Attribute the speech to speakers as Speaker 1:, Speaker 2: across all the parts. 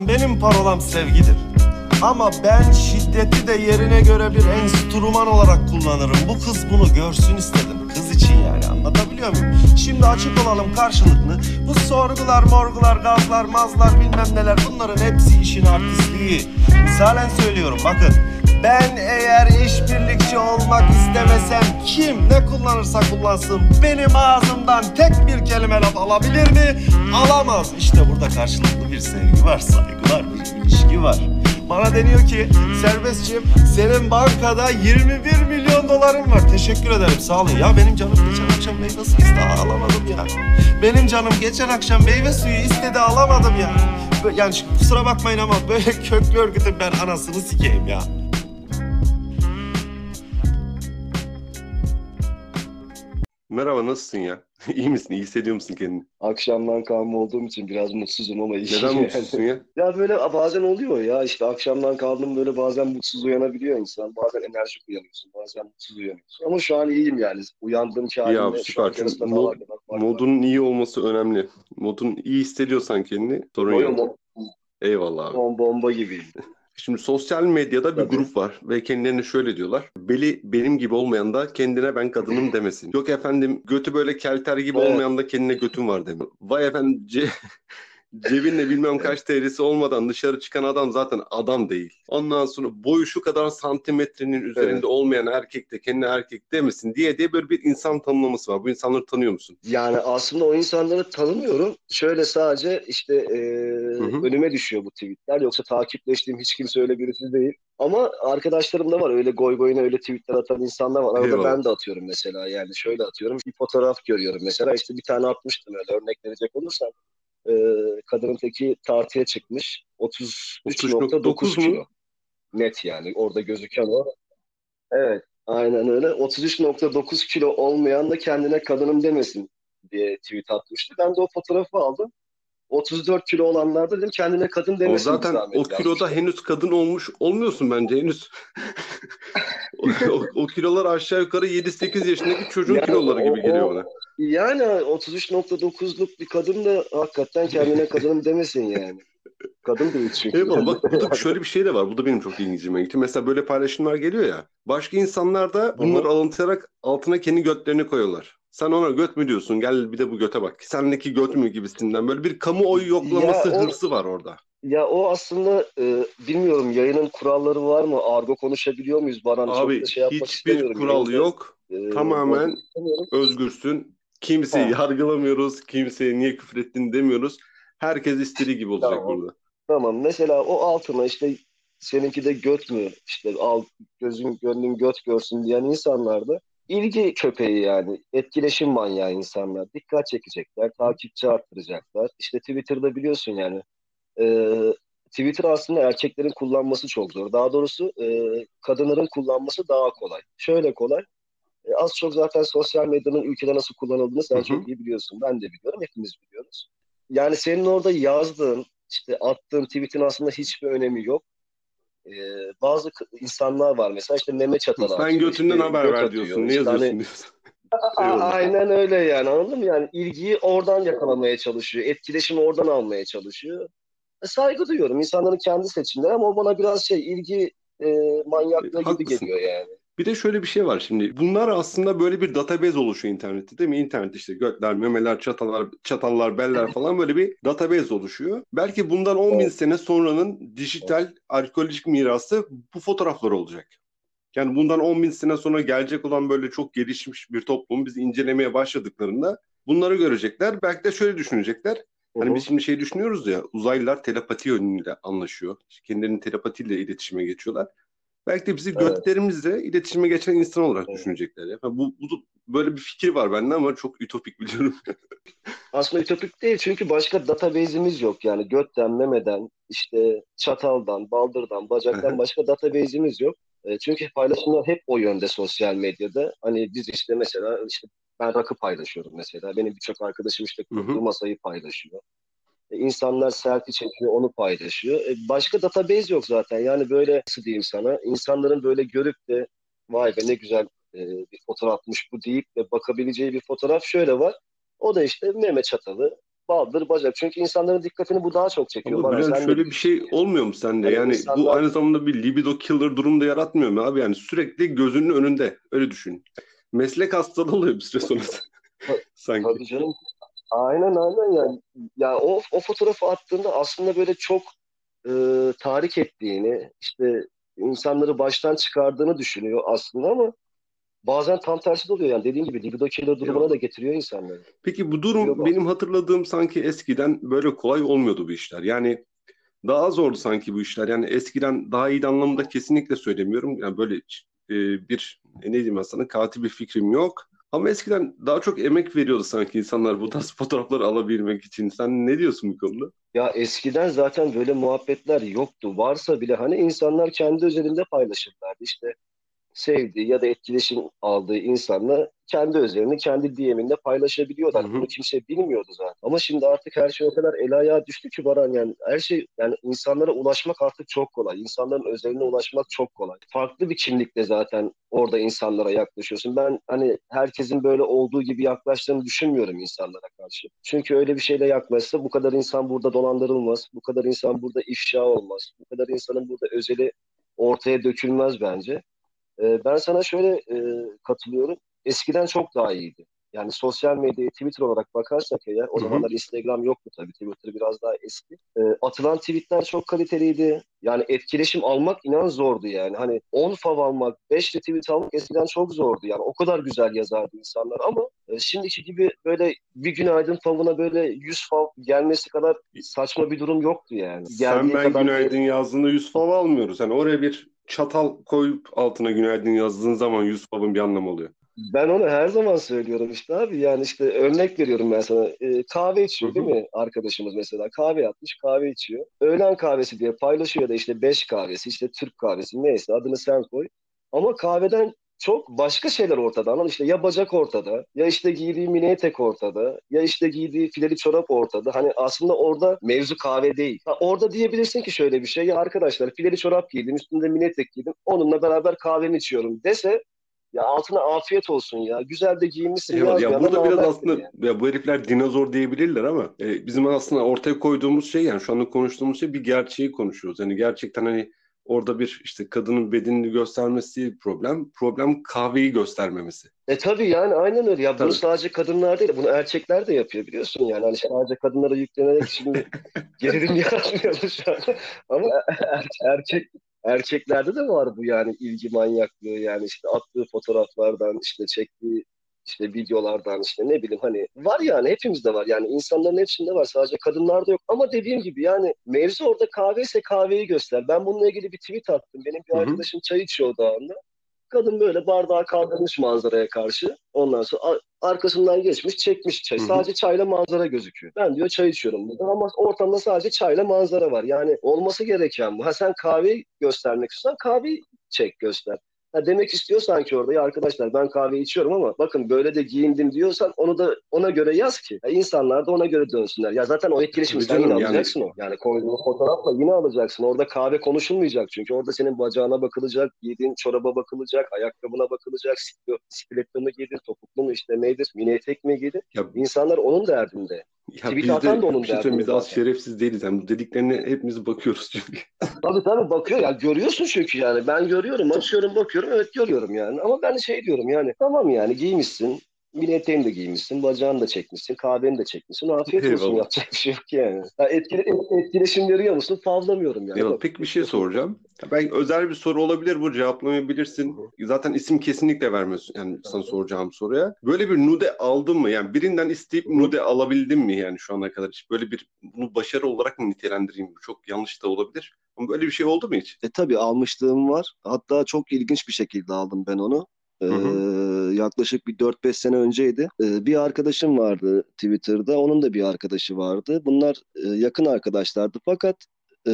Speaker 1: Benim parolam sevgidir. Ama ben şiddeti de yerine göre bir enstrüman olarak kullanırım. Bu kız bunu görsün istedim. Kız için yani anlatabiliyor muyum? Şimdi açık olalım karşılıklı. Bu sorgular, morgular, gazlar, mazlar bilmem neler bunların hepsi işin artistliği. Misalen söylüyorum bakın. Ben eğer işbirlikçi olmak istemesem kim ne kullanırsa kullansın benim ağzımdan tek bir kelime laf alabilir mi? Alamaz. İşte burada karşılıklı bir sevgi var, saygı var, bir ilişki var. Bana deniyor ki serbestçiyim senin bankada 21 milyon doların var. Teşekkür ederim sağ olun. Ya benim canım geçen akşam meyve suyu istedi alamadım ya. Benim canım geçen akşam meyve suyu istedi alamadım ya. Yani kusura bakmayın ama böyle köklü örgütün ben anasını sikeyim ya.
Speaker 2: Merhaba nasılsın ya? İyi misin? İyi hissediyor musun kendini?
Speaker 3: Akşamdan kalma olduğum için biraz mutsuzum ama iyi.
Speaker 2: Neden mutsuzsun ya?
Speaker 3: Ya böyle bazen oluyor ya işte akşamdan kaldım böyle bazen mutsuz uyanabiliyor insan. Bazen enerjik uyanıyorsun, bazen mutsuz uyanıyorsun. Ama şu an iyiyim yani. Uyandığım ki
Speaker 2: Ya
Speaker 3: halimle şu an
Speaker 2: süper. Çünkü mod- modun iyi olması önemli. Modun iyi hissediyorsan kendini sorun
Speaker 3: Yo, yo,
Speaker 2: yok.
Speaker 3: mo-
Speaker 2: Eyvallah abi.
Speaker 3: mo- bomba gibiyim.
Speaker 2: Şimdi sosyal medyada bir
Speaker 3: Tabii.
Speaker 2: grup var ve kendilerine şöyle diyorlar. Beli benim gibi olmayan da kendine ben kadınım demesin. Yok efendim götü böyle kelter gibi
Speaker 3: Evet.
Speaker 2: olmayan da kendine götüm var demiyor. Vay efendim cebinle bilmem kaç TL'si olmadan dışarı çıkan adam zaten adam değil. Ondan sonra boyu şu kadar santimetrenin üzerinde
Speaker 3: Evet.
Speaker 2: olmayan erkek de kendine erkek demesin diye diye böyle bir insan tanımlaması var. Bu insanları tanıyor musun?
Speaker 3: Yani aslında o insanları tanımıyorum. Şöyle sadece işte e,
Speaker 2: hı.
Speaker 3: önüme düşüyor bu tweetler. Yoksa takipleştiğim hiç kimse öyle birisi değil. Ama arkadaşlarım da var. Öyle goy goyuna öyle tweetler atan insanlar var. Arada
Speaker 2: Eyvallah.
Speaker 3: ben de atıyorum mesela. Yani şöyle atıyorum. Bir fotoğraf görüyorum mesela. İşte bir tane atmıştım öyle örnek verecek olursam. E, kadının teki tartıya çıkmış. 33.9
Speaker 2: 33.9 mu?
Speaker 3: kilo. Net yani. Orada gözüken o. Evet. Aynen öyle. 33.9 kilo olmayan da kendine kadınım demesin diye tweet atmıştı. Ben de o fotoğrafı aldım. 34 kilo olanlar da dedim kendine kadın
Speaker 2: O
Speaker 3: demesin.
Speaker 2: zaten
Speaker 3: zahmet
Speaker 2: o kiloda
Speaker 3: yazmışlar.
Speaker 2: henüz kadın olmuş olmuyorsun bence henüz. o, o, kilolar aşağı yukarı 7-8 yaşındaki çocuğun
Speaker 3: Yani
Speaker 2: kiloları gibi
Speaker 3: o-
Speaker 2: geliyor bana.
Speaker 3: Yani 33.9'luk bir kadın da hakikaten kendine kadınım demesin yani. Kadın değil çünkü.
Speaker 2: Eyvallah bak burada şöyle bir şey de var. Bu da benim çok ilgincime gitti. Mesela böyle paylaşımlar geliyor ya. Başka insanlar da bunları alıntılayarak altına kendi götlerini koyuyorlar. Sen ona göt mü diyorsun? Gel bir de bu göte bak. Sendeki göt mü gibisinden. Böyle bir kamuoyu yoklaması
Speaker 3: Ya o-
Speaker 2: hırsı var orada.
Speaker 3: Ya o aslında e, bilmiyorum yayının kuralları var mı? Argo konuşabiliyor muyuz? Bana çok
Speaker 2: Abi
Speaker 3: da şey yapmak
Speaker 2: hiçbir
Speaker 3: istemiyorum.
Speaker 2: kural
Speaker 3: Yayında,
Speaker 2: yok.
Speaker 3: e,
Speaker 2: Tamamen
Speaker 3: istemiyorum.
Speaker 2: özgürsün. Kimseyi
Speaker 3: Ha.
Speaker 2: yargılamıyoruz. Kimseye niye küfür ettin demiyoruz. Herkes istediği gibi olacak
Speaker 3: Tamam.
Speaker 2: burada.
Speaker 3: Tamam. Mesela o altına işte seninki de göt mü? İşte al gözün gönlün göt görsün diyen insanlar da ilgi köpeği yani. Etkileşim manyağı insanlar. Dikkat çekecekler. Takipçi arttıracaklar. İşte Twitter'da biliyorsun yani. E, Twitter aslında erkeklerin kullanması çok zor. Daha doğrusu e, kadınların kullanması daha kolay. Şöyle kolay. E, az çok zaten sosyal medyanın ülkede nasıl kullanıldığını sen
Speaker 2: Hı hı.
Speaker 3: çok iyi biliyorsun. Ben de biliyorum. Hepimiz biliyoruz. Yani senin orada yazdığın, işte attığın tweetin aslında hiçbir önemi yok. E, bazı insanlar var mesela işte meme çatalı
Speaker 2: Sen götünden
Speaker 3: işte
Speaker 2: haber ver
Speaker 3: atıyor,
Speaker 2: diyorsun. Ne
Speaker 3: işte hani-
Speaker 2: yazıyorsun diyorsun. Eyvallah.
Speaker 3: Aynen öyle yani anladın mı? Yani ilgiyi oradan yakalamaya çalışıyor. Etkileşimi oradan almaya çalışıyor. E, saygı duyuyorum. İnsanların kendi seçimleri ama o bana biraz şey ilgi e, manyaklığı gibi
Speaker 2: Haklısın.
Speaker 3: geliyor yani.
Speaker 2: Bir de şöyle bir şey var şimdi. Bunlar aslında böyle bir database oluşuyor internette değil mi? İnternet işte götler, memeler, çatallar, çatallar, beller falan böyle bir database oluşuyor. Belki bundan 10 bin sene sonranın dijital arkeolojik mirası bu fotoğraflar olacak. Yani bundan 10 bin sene sonra gelecek olan böyle çok gelişmiş bir toplum biz incelemeye başladıklarında bunları görecekler. Belki de şöyle düşünecekler. Hani biz şimdi şey düşünüyoruz ya uzaylılar telepati yönüyle anlaşıyor. Kendilerinin telepatiyle iletişime geçiyorlar. Belki de bizi
Speaker 3: Evet.
Speaker 2: götlerimizle iletişime geçen insan olarak
Speaker 3: Evet.
Speaker 2: düşünecekler. Ya. Bu, bu böyle bir fikir var bende ama çok ütopik biliyorum.
Speaker 3: Aslında ütopik değil çünkü başka database'imiz yok yani götten, memeden, işte çataldan, baldırdan, bacaktan başka database'imiz yok. E, çünkü paylaşımlar hep o yönde sosyal medyada. Hani biz işte mesela işte ben rakı paylaşıyorum mesela. Benim birçok arkadaşım işte kurduğu masayı paylaşıyor. E, insanlar selfie çekiyor, onu paylaşıyor. E, başka database yok zaten. Yani böyle nasıl diyeyim sana? İnsanların böyle görüp de vay be ne güzel e, bir fotoğrafmış bu deyip de bakabileceği bir fotoğraf şöyle var. O da işte meme çatalı, baldır bacak. Çünkü insanların dikkatini bu daha çok çekiyor.
Speaker 2: Ama
Speaker 3: de-
Speaker 2: şöyle bir şey olmuyor mu sende? Yani bu
Speaker 3: insanlar-
Speaker 2: aynı zamanda bir libido killer durumu da yaratmıyor mu abi? Yani sürekli gözünün önünde. Öyle düşün. Meslek hastalığı oluyor bir süre sonra. Sanki.
Speaker 3: Tabii canım. Aynen aynen yani. Ya o, o fotoğrafı attığında aslında böyle çok e, tahrik ettiğini, işte insanları baştan çıkardığını düşünüyor aslında ama bazen tam tersi de oluyor. Yani dediğim gibi libido killer durumuna
Speaker 2: Yok.
Speaker 3: da getiriyor insanları.
Speaker 2: Peki bu durum
Speaker 3: Yok.
Speaker 2: benim hatırladığım sanki eskiden böyle kolay olmuyordu bu işler. Yani daha zordu sanki bu işler. Yani eskiden daha iyi anlamda kesinlikle söylemiyorum. Yani böyle e, bir e, ne diyeyim sana katı bir fikrim yok. Ama eskiden daha çok emek veriyordu sanki insanlar bu tarz fotoğrafları alabilmek için. Sen ne diyorsun bu konuda?
Speaker 3: Ya eskiden zaten böyle muhabbetler yoktu. Varsa bile hani insanlar kendi özelinde paylaşırlardı. İşte sevdiği ya da etkileşim aldığı insanla kendi özelini kendi DM'inde paylaşabiliyorlar.
Speaker 2: Hı hı.
Speaker 3: Bunu kimse bilmiyordu zaten. Ama şimdi artık her şey o kadar el ayağa düştü ki Baran yani her şey yani insanlara ulaşmak artık çok kolay. İnsanların özeline ulaşmak çok kolay. Farklı bir kimlikle zaten orada insanlara yaklaşıyorsun. Ben hani herkesin böyle olduğu gibi yaklaştığını düşünmüyorum insanlara karşı. Çünkü öyle bir şeyle yaklaşsa bu kadar insan burada dolandırılmaz. Bu kadar insan burada ifşa olmaz. Bu kadar insanın burada özeli ortaya dökülmez bence. Ee, ben sana şöyle e, katılıyorum. Eskiden çok daha iyiydi. Yani sosyal medyaya Twitter olarak bakarsak eğer, o zamanlar Instagram yoktu tabii. Twitter biraz daha eski. Ee, atılan tweetler çok kaliteliydi. Yani etkileşim almak inan zordu yani. Hani 10 fav almak, 5 retweet almak eskiden çok zordu. Yani o kadar güzel yazardı insanlar ama e, şimdiki gibi böyle bir günaydın favına böyle 100 fav gelmesi kadar saçma bir durum yoktu yani.
Speaker 2: Sen
Speaker 3: Geldiği
Speaker 2: ben
Speaker 3: kadar
Speaker 2: günaydın yazdığında 100 fav almıyoruz. Yani oraya bir çatal koyup altına günaydın yazdığın zaman 100 favın bir anlamı oluyor.
Speaker 3: Ben onu her zaman söylüyorum işte abi. Yani işte örnek veriyorum ben sana. Ee, kahve içiyor değil mi arkadaşımız mesela? Kahve yapmış, kahve içiyor. Öğlen kahvesi diye paylaşıyor da işte beş kahvesi, işte Türk kahvesi neyse adını sen koy. Ama kahveden çok başka şeyler ortada. Anladın işte ya bacak ortada, ya işte giydiği mini etek ortada, ya işte giydiği fileli çorap ortada. Hani aslında orada mevzu kahve değil. Ha, orada diyebilirsin ki şöyle bir şey. Ya arkadaşlar fileli çorap giydim, üstünde mini etek giydim. Onunla beraber kahvemi içiyorum dese ya altına afiyet olsun ya. Güzel de giyinmişsin.
Speaker 2: Ya
Speaker 3: yazmayana
Speaker 2: burada biraz aslında
Speaker 3: yani.
Speaker 2: ya bu herifler dinozor diyebilirler ama e, bizim aslında ortaya koyduğumuz şey yani şu anda konuştuğumuz şey bir gerçeği konuşuyoruz. Yani gerçekten hani orada bir işte kadının bedenini göstermesi değil problem. Problem kahveyi göstermemesi.
Speaker 3: E tabii yani aynen öyle. Ya bunu
Speaker 2: Tabii.
Speaker 3: sadece kadınlar değil, bunu erkekler de yapıyor biliyorsun yani. Hani sadece kadınlara yüklenerek şimdi gerilim yaratmayalım şu an. Ama er- erkek erkeklerde de var bu yani ilgi manyaklığı yani işte attığı fotoğraflardan işte çektiği işte videolardan işte ne bileyim hani var yani hepimizde var yani insanların hepsinde var sadece kadınlarda yok ama dediğim gibi yani mevzu orada kahve ise kahveyi göster. Ben bununla ilgili bir tweet attım. Benim bir arkadaşım çay içiyor o anda. Kadın böyle bardağı kaldırmış manzaraya karşı. Ondan sonra ar- arkasından geçmiş çekmiş çay. Sadece çayla manzara gözüküyor. Ben diyor çay içiyorum burada ama ortamda sadece çayla manzara var. Yani olması gereken bu. Ha sen kahveyi göstermek istiyorsan kahveyi çek göster. Ha demek istiyorsan ki orada ya arkadaşlar ben kahve içiyorum ama bakın böyle de giyindim diyorsan onu da ona göre yaz ki ya insanlar da ona göre dönsünler. Ya zaten o etkileşimi sen yine
Speaker 2: yani-
Speaker 3: alacaksın o. Yani koyduğun fotoğrafla yine alacaksın. Orada kahve konuşulmayacak çünkü orada senin bacağına bakılacak, giydiğin çoraba bakılacak, ayakkabına bakılacak, stiletto mu giydin, topuklu mu işte nedir, mini etek mi giydin?
Speaker 2: Ya,
Speaker 3: İnsanlar onun derdinde.
Speaker 2: Ya
Speaker 3: tweet
Speaker 2: biz de
Speaker 3: atan da onun
Speaker 2: şey söyleyeyim, biz az şerefsiz değiliz. Yani bu dediklerine hepimiz bakıyoruz çünkü.
Speaker 3: Tabii tabii bakıyor. Ya görüyorsun çünkü yani. Ben görüyorum açıyorum bakıyorum. Evet görüyorum yani. Ama ben şey diyorum yani tamam yani giymişsin mini de giymişsin bacağını da çekmişsin kahveni de çekmişsin afiyet olsun
Speaker 2: Eyvallah.
Speaker 3: yapacak bir şey yok yani. Ya etkile, et- etkileşim veriyor musun fazlamıyorum yani.
Speaker 2: Eyvallah. Peki bir şey soracağım. Ya belki özel bir soru olabilir bu cevaplamayabilirsin. Zaten isim kesinlikle vermiyorsun yani sana soracağım soruya. Böyle bir nude aldın mı? Yani birinden isteyip nude alabildin mi yani şu ana kadar? Hiç böyle bir bunu başarı olarak mı nitelendireyim? Çok yanlış da olabilir. Ama böyle bir şey oldu mu hiç?
Speaker 4: E tabii almışlığım var. Hatta çok ilginç bir şekilde aldım ben onu. Ee,
Speaker 2: Hı
Speaker 4: yaklaşık bir 4-5 sene önceydi. Ee, bir arkadaşım vardı Twitter'da. Onun da bir arkadaşı vardı. Bunlar e, yakın arkadaşlardı. Fakat e,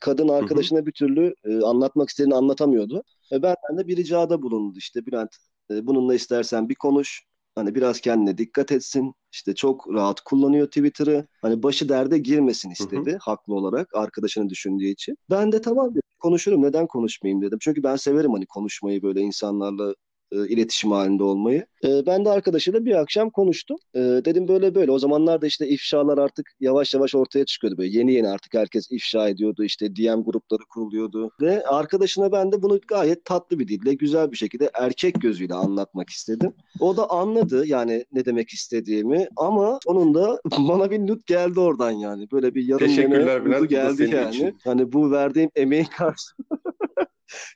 Speaker 4: kadın arkadaşına bir türlü e, anlatmak istediğini anlatamıyordu. E, benden de bir ricada bulundu. İşte Bülent e, bununla istersen bir konuş. Hani biraz kendine dikkat etsin. İşte çok rahat kullanıyor Twitter'ı. Hani başı derde girmesin istedi haklı olarak arkadaşını düşündüğü için. Ben de tamam dedim konuşurum neden konuşmayayım dedim. Çünkü ben severim hani konuşmayı böyle insanlarla
Speaker 3: e, iletişim halinde olmayı. E, ben de arkadaşıyla bir akşam konuştum. E, dedim böyle böyle. O zamanlar da işte ifşalar artık yavaş yavaş ortaya çıkıyordu. Böyle yeni yeni artık herkes ifşa ediyordu. İşte DM grupları kuruluyordu. Ve arkadaşına ben de bunu gayet tatlı bir dille, güzel bir şekilde erkek gözüyle anlatmak istedim. O da anladı yani ne demek istediğimi ama sonunda bana bir nut geldi oradan yani. Böyle bir yarım
Speaker 2: Teşekkürler Bülent, da
Speaker 3: geldi yani.
Speaker 2: için.
Speaker 3: Hani bu verdiğim emeğin karşılığında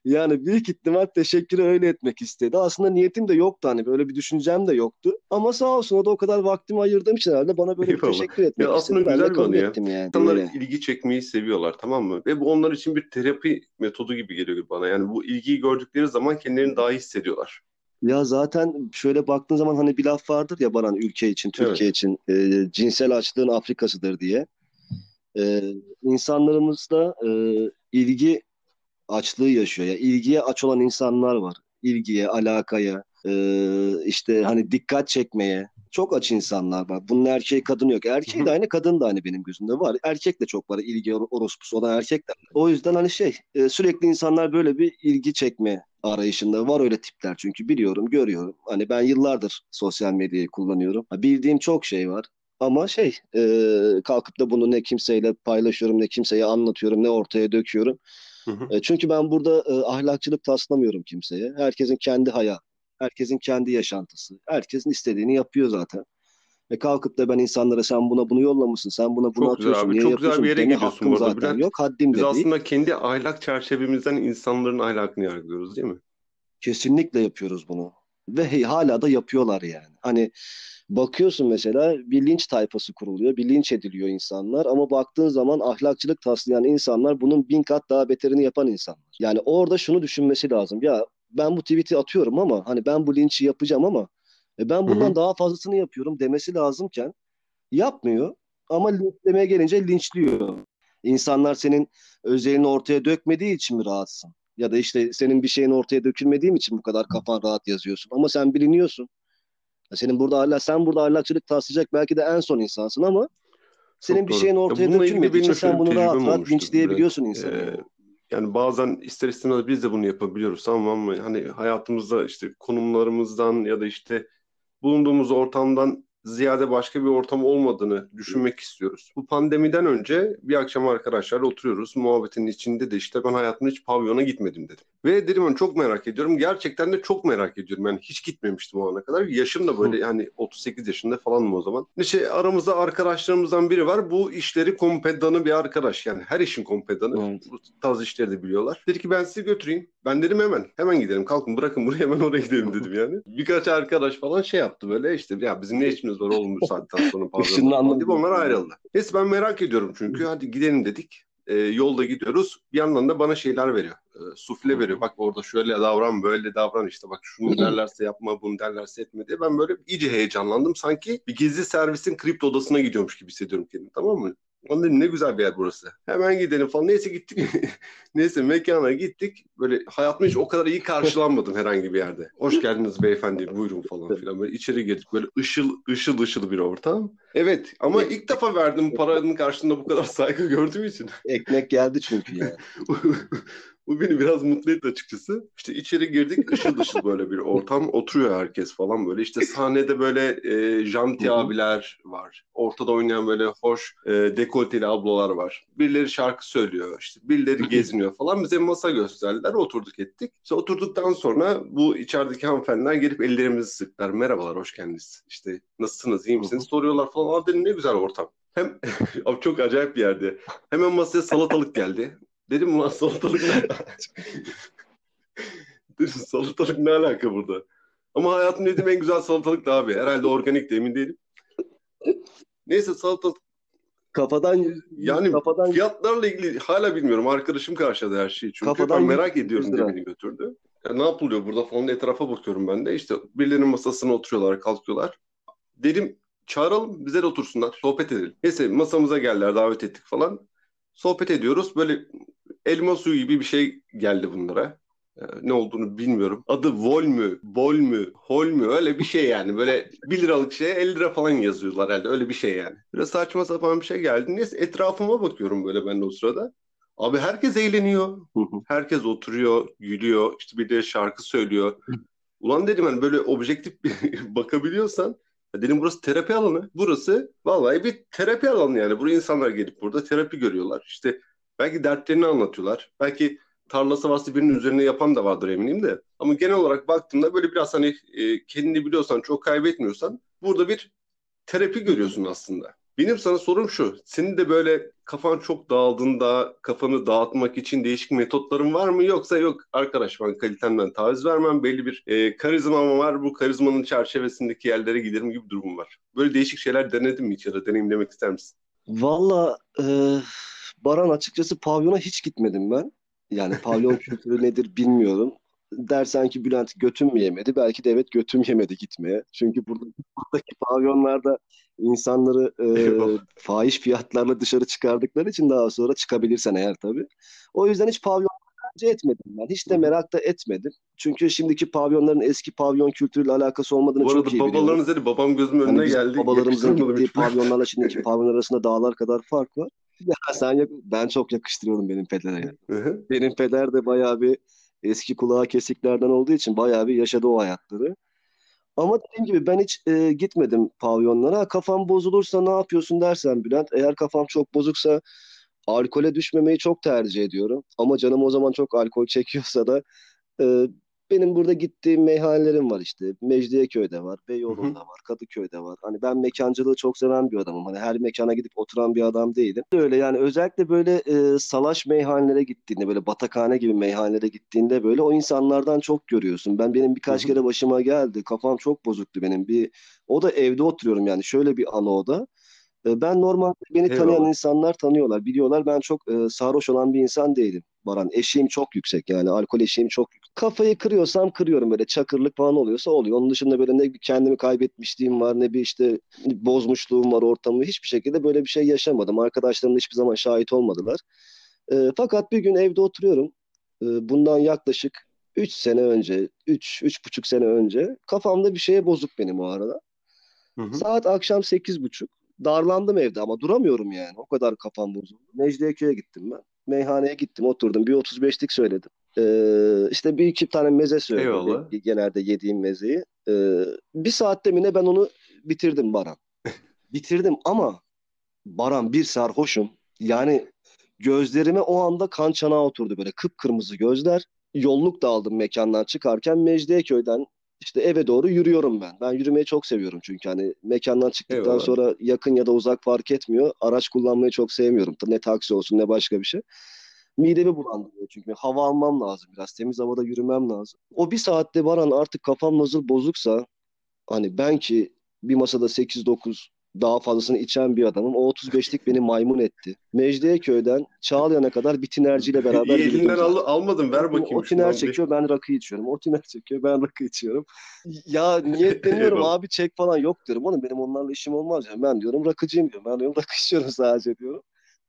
Speaker 3: yani büyük ihtimal teşekkürü öyle etmek istedi. Aslında niyetim de yoktu hani böyle bir düşüncem de yoktu. Ama sağ olsun o da o kadar vaktimi ayırdığım için herhalde bana böyle bir
Speaker 2: Eyvallah.
Speaker 3: teşekkür etmek
Speaker 2: Ya aslında
Speaker 3: istedi. De
Speaker 2: güzel bir anı ya.
Speaker 3: yani.
Speaker 2: İnsanlar
Speaker 3: Öyle.
Speaker 2: ilgi çekmeyi seviyorlar tamam mı? Ve bu onlar için bir terapi metodu gibi geliyor bana. Yani bu ilgiyi gördükleri zaman kendilerini daha iyi hissediyorlar.
Speaker 3: Ya zaten şöyle baktığın zaman hani bir laf vardır ya Baran ülke için, Türkiye için e, cinsel açlığın Afrikasıdır diye. E, insanlarımızda e, ilgi açlığı yaşıyor. Ya ilgiye aç olan insanlar var. İlgiye, alakaya, e, işte hani dikkat çekmeye çok aç insanlar var. Bunun erkeği kadını yok. Erkeği de aynı kadın da aynı benim gözümde var. Erkek de çok var. İlgi or- orospusu olan erkek de. O yüzden hani şey e, sürekli insanlar böyle bir ilgi çekme arayışında var öyle tipler çünkü biliyorum, görüyorum. Hani ben yıllardır sosyal medyayı kullanıyorum. Bildiğim çok şey var. Ama şey e, kalkıp da bunu ne kimseyle paylaşıyorum, ne kimseye anlatıyorum, ne ortaya döküyorum.
Speaker 2: Hı hı.
Speaker 3: E, çünkü ben burada e, ahlakçılık taslamıyorum kimseye. Herkesin kendi hayatı, herkesin kendi yaşantısı, herkesin istediğini yapıyor zaten. Ve kalkıp da ben insanlara sen buna bunu yollamışsın, sen buna bunu
Speaker 2: Çok güzel
Speaker 3: atıyorsun,
Speaker 2: abi,
Speaker 3: niye
Speaker 2: çok güzel
Speaker 3: yapıyorsun
Speaker 2: bir yere
Speaker 3: hakkım zaten
Speaker 2: Bülent.
Speaker 3: yok, haddim
Speaker 2: Biz
Speaker 3: de değil.
Speaker 2: aslında kendi ahlak çerçevemizden insanların ahlakını yargılıyoruz değil mi?
Speaker 3: Kesinlikle yapıyoruz bunu. Ve hey, hala da yapıyorlar yani. Hani bakıyorsun mesela bir linç tayfası kuruluyor, bir linç ediliyor insanlar ama baktığın zaman ahlakçılık taslayan insanlar bunun bin kat daha beterini yapan insanlar. Yani orada şunu düşünmesi lazım. Ya ben bu tweet'i atıyorum ama hani ben bu linçi yapacağım ama e, ben bundan
Speaker 2: Hı hı.
Speaker 3: daha fazlasını yapıyorum demesi lazımken yapmıyor ama linçlemeye gelince linçliyor. İnsanlar senin özelini ortaya dökmediği için mi rahatsın? Ya da işte senin bir şeyin ortaya dökülmediğim için bu kadar kafan rahat yazıyorsun. Ama sen biliniyorsun. Ya Senin burada hala sen burada ahlakçılık taslayacak belki de en son insansın ama senin
Speaker 2: Çok
Speaker 3: bir
Speaker 2: doğru.
Speaker 3: şeyin
Speaker 2: Ya
Speaker 3: ortaya dökülmediği için sen bunu rahat rahat linçleyebiliyorsun insanı.
Speaker 2: Ee, yani bazen ister istemez biz de bunu yapabiliyoruz ama ama hani hayatımızda işte konumlarımızdan ya da işte bulunduğumuz ortamdan ziyade başka bir ortam olmadığını düşünmek istiyoruz. Bu pandemiden önce bir akşam arkadaşlarla oturuyoruz. Muhabbetin içinde de işte ben hayatımda hiç pavyona gitmedim dedim. Ve dedim ben çok merak ediyorum. Gerçekten de çok merak ediyorum. Yani hiç gitmemiştim o ana kadar. Yaşım da böyle yani 38 yaşında falanım o zaman. İşte aramızda arkadaşlarımızdan biri var. Bu işleri kompedanı bir arkadaş. Yani her işin kompedanı.
Speaker 3: Evet.
Speaker 2: Bu tarz işleri de biliyorlar. Dedi ki ben sizi götüreyim. Ben dedim hemen. Hemen gidelim. Kalkın bırakın buraya hemen oraya gidelim dedim yani. Birkaç arkadaş falan şey yaptı böyle işte ya bizim ne işimiz oğlum bu saatten sonra falan deyip onlar ayrıldı. Neyse ben merak ediyorum çünkü hadi gidelim dedik. Ee, yolda gidiyoruz. Bir yandan da bana şeyler veriyor. Ee, sufle veriyor. Bak orada şöyle davran, böyle davran işte. Bak şunu derlerse yapma, bunu derlerse etme diye. Ben böyle iyice heyecanlandım. Sanki bir gizli servisin kripto odasına gidiyormuş gibi hissediyorum kendimi. Tamam mı? Lan dedim ne güzel bir yer burası. Hemen gidelim falan. Neyse gittik. Neyse mekana gittik. Böyle hayatımda hiç o kadar iyi karşılanmadım herhangi bir yerde. Hoş geldiniz beyefendi buyurun falan filan. Böyle içeri girdik. Böyle ışıl ışıl ışıl bir ortam. Evet ama ilk defa verdim paranın karşılığında bu kadar saygı gördüğüm için.
Speaker 3: Ekmek geldi çünkü yani.
Speaker 2: Bu beni biraz mutlu etti açıkçası. İşte içeri girdik ışıl ışıl böyle bir ortam. Oturuyor herkes falan böyle. İşte sahnede böyle e, janti abiler var. Ortada oynayan böyle hoş e, dekolteli ablalar var. Birileri şarkı söylüyor işte. Birileri geziniyor falan. Bize masa gösterdiler. Oturduk ettik. İşte oturduktan sonra bu içerideki hanımefendiler gelip ellerimizi sıktılar. Merhabalar hoş geldiniz. İşte nasılsınız iyi misiniz soruyorlar falan. Aa dedim ne güzel ortam. Hem çok acayip bir yerdi. Hemen masaya salatalık geldi. Dedim ulan salatalık ne Dedim salatalık ne alaka burada? Ama hayatım dediğim en güzel salatalık da abi. Herhalde organik de emin değilim. Neyse salatalık
Speaker 3: Kafadan
Speaker 2: yani
Speaker 3: kafadan
Speaker 2: fiyatlarla ilgili hala bilmiyorum. Arkadaşım karşıladı her şeyi. Çünkü
Speaker 3: Kafadan
Speaker 2: ben merak
Speaker 3: 100
Speaker 2: ediyorum diye beni götürdü. Ya ne yapılıyor burada falan etrafa bakıyorum ben de. İşte birilerinin masasına oturuyorlar, kalkıyorlar. Dedim çağıralım bize de otursunlar. Sohbet edelim. Neyse masamıza geldiler davet ettik falan. Sohbet ediyoruz. Böyle elma suyu gibi bir şey geldi bunlara. Ee, ne olduğunu bilmiyorum. Adı Vol mü, Bol mü, Hol mü öyle bir şey yani. Böyle 1 liralık şeye 50 lira falan yazıyorlar herhalde. Öyle bir şey yani. Biraz saçma sapan bir şey geldi. Neyse etrafıma bakıyorum böyle ben de o sırada. Abi herkes eğleniyor. Herkes oturuyor, gülüyor. İşte bir de şarkı söylüyor. Ulan dedim hani böyle objektif bir bakabiliyorsan dedim burası terapi alanı. Burası vallahi bir terapi alanı yani. Buraya insanlar gelip burada terapi görüyorlar. İşte belki dertlerini anlatıyorlar. Belki tarlası varsa birinin üzerine yapan da vardır eminim de. Ama genel olarak baktığımda böyle biraz hani e, kendini biliyorsan çok kaybetmiyorsan burada bir terapi görüyorsun aslında. Benim sana sorum şu. Senin de böyle kafan çok dağıldığında kafanı dağıtmak için değişik metotların var mı? Yoksa yok arkadaş ben kalitemden taviz vermem. Belli bir e, karizmam var. Bu karizmanın çerçevesindeki yerlere giderim gibi durum var. Böyle değişik şeyler denedin mi hiç ya da deneyimlemek ister misin?
Speaker 3: Valla e, Baran açıkçası pavyona hiç gitmedim ben. Yani pavyon kültürü nedir bilmiyorum. Dersen ki Bülent götüm mü yemedi? Belki de evet götüm yemedi gitmeye. Çünkü burada, buradaki pavyonlarda insanları e, fahiş fiyatlarla dışarı çıkardıkları için daha sonra çıkabilirsen eğer tabii. O yüzden hiç pavyon tercih etmedim ben. Hiç de merak da etmedim. Çünkü şimdiki pavyonların eski pavyon kültürüyle alakası olmadığını
Speaker 2: Bu
Speaker 3: çok iyi biliyorum.
Speaker 2: babalarınız dedi babam gözümün önüne
Speaker 3: bizim
Speaker 2: geldi.
Speaker 3: babalarımızın gittiği pavyonlarla şimdiki pavyon arasında dağlar kadar fark var. Ya sen yak- ben çok yakıştırıyorum benim pedere. Benim peder de bayağı bir eski kulağı kesiklerden olduğu için bayağı bir yaşadı o hayatları. Ama dediğim gibi ben hiç e, gitmedim pavyonlara. Kafam bozulursa ne yapıyorsun dersen Bülent. Eğer kafam çok bozuksa alkole düşmemeyi çok tercih ediyorum. Ama canım o zaman çok alkol çekiyorsa da e, benim burada gittiğim meyhanelerim var işte. Mecidiyeköy'de var, Beyoğlu'nda var, Kadıköy'de var. Hani ben mekancılığı çok seven bir adamım. Hani her mekana gidip oturan bir adam değilim. Öyle yani özellikle böyle e, salaş meyhanelere gittiğinde böyle batakhane gibi meyhanelere gittiğinde böyle o insanlardan çok görüyorsun. Ben benim birkaç kere başıma geldi. Kafam çok bozuktu benim. Bir o da evde oturuyorum yani şöyle bir ana oda. E, Ben normalde beni tanıyan
Speaker 2: Eyvallah.
Speaker 3: insanlar tanıyorlar, biliyorlar. Ben çok e, sarhoş olan bir insan değilim. Baran, eşiğim çok yüksek yani alkol eşiğim çok yüksek. Kafayı kırıyorsam kırıyorum böyle çakırlık falan oluyorsa oluyor. Onun dışında böyle ne bir kendimi kaybetmişliğim var ne bir işte bozmuşluğum var ortamı. Hiçbir şekilde böyle bir şey yaşamadım. Arkadaşlarım da hiçbir zaman şahit olmadılar. E, fakat bir gün evde oturuyorum. E, bundan yaklaşık 3 sene önce, 3 üç buçuk sene önce kafamda bir şeye bozuk benim o arada.
Speaker 2: Hı hı.
Speaker 3: Saat akşam sekiz buçuk. Darlandım evde ama duramıyorum yani. O kadar kafam bozuldu. Mecidiyeköy'e gittim ben. Meyhaneye gittim oturdum. Bir 35'lik söyledim. Ee, işte bir iki tane meze söyledim.
Speaker 2: Eyvallah.
Speaker 3: Genelde yediğim mezeyi. Ee, bir saatte mi ne ben onu bitirdim Baran. bitirdim ama Baran bir sarhoşum. Yani gözlerime o anda kan çanağı oturdu böyle kıpkırmızı gözler. Yolluk da aldım mekandan çıkarken Mecidiyeköy'den işte eve doğru yürüyorum ben. Ben yürümeyi çok seviyorum çünkü hani mekandan çıktıktan
Speaker 2: Eyvallah.
Speaker 3: sonra yakın ya da uzak fark etmiyor. Araç kullanmayı çok sevmiyorum. Ne taksi olsun ne başka bir şey. Midemi bulandırıyor çünkü hava almam lazım biraz. Temiz havada yürümem lazım. O bir saatte varan artık kafam nasıl bozuksa hani ben ki bir masada 8-9 daha fazlasını içen bir adamım. O 35'lik beni maymun etti. Mecidiyeköy'den Çağlayan'a kadar bir tinerciyle beraber
Speaker 2: İyi elinden al, almadım ver bakayım.
Speaker 3: O
Speaker 2: şunu
Speaker 3: tiner çekiyor ben rakı içiyorum. O tiner çekiyor ben rakı içiyorum. Ya niyetleniyorum abi çek falan yok diyorum. Oğlum benim onlarla işim olmaz ya. Ben diyorum rakıcıyım diyorum. Ben diyorum rakı içiyorum sadece diyorum.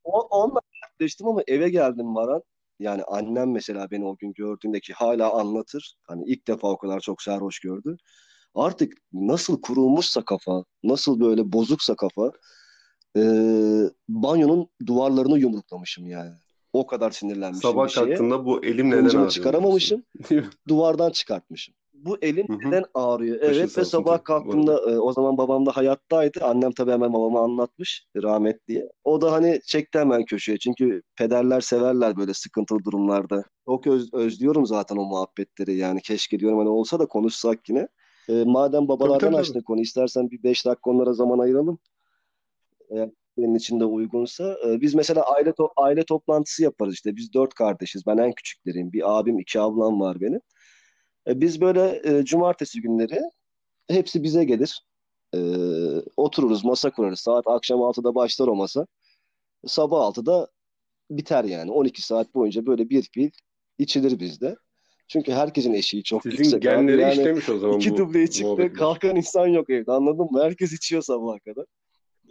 Speaker 3: O, onunla dertleştim ama eve geldim Varan. Yani annem mesela beni o gün gördüğünde ki hala anlatır. Hani ilk defa o kadar çok sarhoş gördü. Artık nasıl kurulmuşsa kafa, nasıl böyle bozuksa kafa, e, banyonun duvarlarını yumruklamışım yani. O kadar sinirlenmişim
Speaker 2: Sabah
Speaker 3: bir şeye.
Speaker 2: kalktığında bu elim neden ağrıyor?
Speaker 3: çıkaramamışım. Duvardan çıkartmışım. Bu elim neden ağrıyor? Evet ve sabah
Speaker 2: tabii,
Speaker 3: kalktığımda e, o zaman babam da hayattaydı. Annem tabii hemen babama anlatmış rahmetliye. O da hani çekti hemen köşeye. Çünkü pederler severler böyle sıkıntılı durumlarda. Çok öz- özlüyorum zaten o muhabbetleri yani. Keşke diyorum hani olsa da konuşsak yine. E, madem babalardan
Speaker 2: tabii, tabii.
Speaker 3: açtık konu istersen bir beş dakika onlara zaman ayıralım. Eğer senin için de uygunsa. E, biz mesela aile to- aile toplantısı yaparız işte. Biz dört kardeşiz. Ben en küçükleriyim. Bir abim, iki ablam var benim. E, Biz böyle e, cumartesi günleri hepsi bize gelir. E, otururuz, masa kurarız. Saat akşam 6'da başlar o masa. Sabah 6'da biter yani. 12 saat boyunca böyle bir bir içilir bizde. Çünkü herkesin eşiği çok
Speaker 2: Sizin
Speaker 3: yüksek abi.
Speaker 2: genleri
Speaker 3: Yani
Speaker 2: işlemiş o zaman
Speaker 3: iki
Speaker 2: bu
Speaker 3: dubleyi çıktı.
Speaker 2: muhabbetler.
Speaker 3: Kalkan insan yok evde anladın mı? Herkes içiyor sabaha kadar.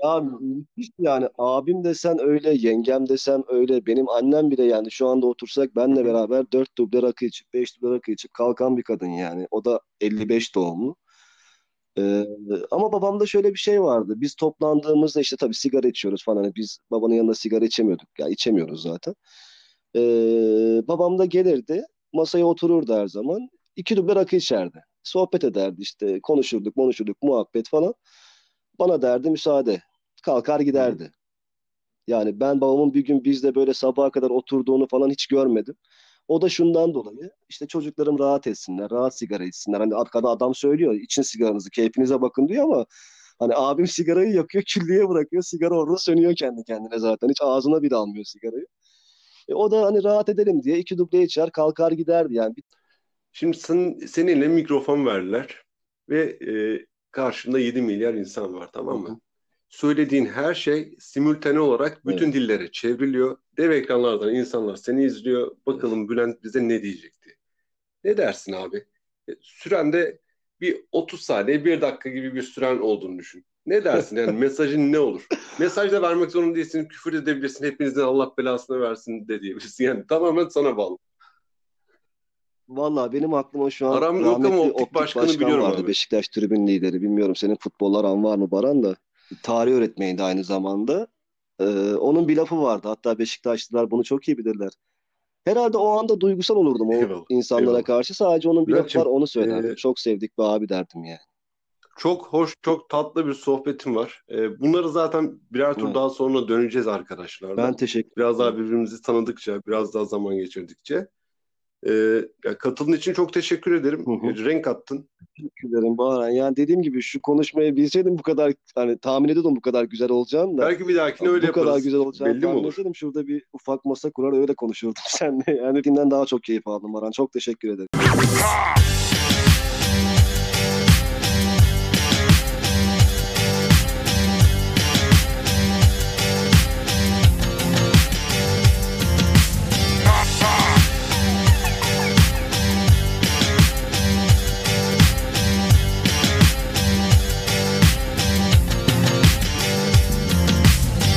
Speaker 3: Ya müthiş yani abim desen öyle, yengem desem öyle. Benim annem bile yani şu anda otursak benle beraber 4 duble rakı içip 5 duble rakı içip kalkan bir kadın yani. O da 55 doğumlu. Ee, ama babamda şöyle bir şey vardı. Biz toplandığımızda işte tabii sigara içiyoruz falan. Hani biz babanın yanında sigara içemiyorduk. Ya içemiyoruz zaten. Ee, babam da gelirdi. Masaya otururdu her zaman. İki duble rakı içerdi. sohbet ederdi işte konuşurduk konuşurduk muhabbet falan. Bana derdi müsaade. Kalkar giderdi. Yani ben babamın bir gün bizde böyle sabaha kadar oturduğunu falan hiç görmedim. O da şundan dolayı işte çocuklarım rahat etsinler, rahat sigara içsinler. Hani arkada adam söylüyor için sigaranızı, keyfinize bakın diyor ama hani abim sigarayı yakıyor, küllüye bırakıyor. Sigara orada sönüyor kendi kendine zaten. Hiç ağzına bile almıyor sigarayı. E, o da hani rahat edelim diye iki duble içer kalkar giderdi yani.
Speaker 2: Şimdi sen, senin eline mikrofon verdiler ve e, karşında 7 milyar insan var tamam mı? Söylediğin her şey simültane olarak bütün dillere çevriliyor. Dev ekranlardan insanlar seni izliyor. Bakalım Bülent bize ne diyecekti? Ne dersin abi? E, Sürende bir 30 saniye, 1 dakika gibi bir süren olduğunu düşün. Ne dersin yani mesajın ne olur? Mesaj da vermek zorunda değilsin, küfür edebilirsin, hepinizin Allah belasını versin de diyebilirsin. Yani tamamen sana bağlı.
Speaker 3: Vallahi benim aklıma şu an
Speaker 2: Aram yok ama
Speaker 3: rahmetli
Speaker 2: Optik Başkanı biliyorum
Speaker 3: vardı.
Speaker 2: abi.
Speaker 3: Beşiktaş tribün lideri. Bilmiyorum senin futbolla aran var mı Baran da. Tarih öğretmeniydi aynı zamanda. Ee, onun bir lafı vardı. Hatta Beşiktaşlılar bunu çok iyi bilirler. Herhalde o anda duygusal olurdum o
Speaker 2: Eyvallah,
Speaker 3: insanlara
Speaker 2: eyvallah.
Speaker 3: karşı. Sadece onun bir lafı var onu söylerdim.
Speaker 2: e,
Speaker 3: Çok sevdik bir abi derdim yani.
Speaker 2: Çok hoş, çok tatlı bir sohbetim var. Ee, bunları zaten birer tur
Speaker 3: Evet.
Speaker 2: daha sonra döneceğiz arkadaşlar.
Speaker 3: Ben teşekkür
Speaker 2: Biraz daha birbirimizi tanıdıkça, biraz daha zaman geçirdikçe. Ee, ya katıldığın için çok teşekkür ederim.
Speaker 3: Hı hı.
Speaker 2: Ee, Renk attın.
Speaker 3: Teşekkür ederim Baran. Yani dediğim gibi şu konuşmayı bilseydim bu kadar hani tahmin ediyordum bu kadar güzel olacağını da.
Speaker 2: Belki bir dahakine öyle
Speaker 3: bu kadar
Speaker 2: yaparız.
Speaker 3: güzel olacağını
Speaker 2: Belli mi olur?
Speaker 3: şurada bir ufak masa kurar öyle konuşurdum seninle. Yani filmden daha çok keyif aldım Baran. Çok teşekkür ederim.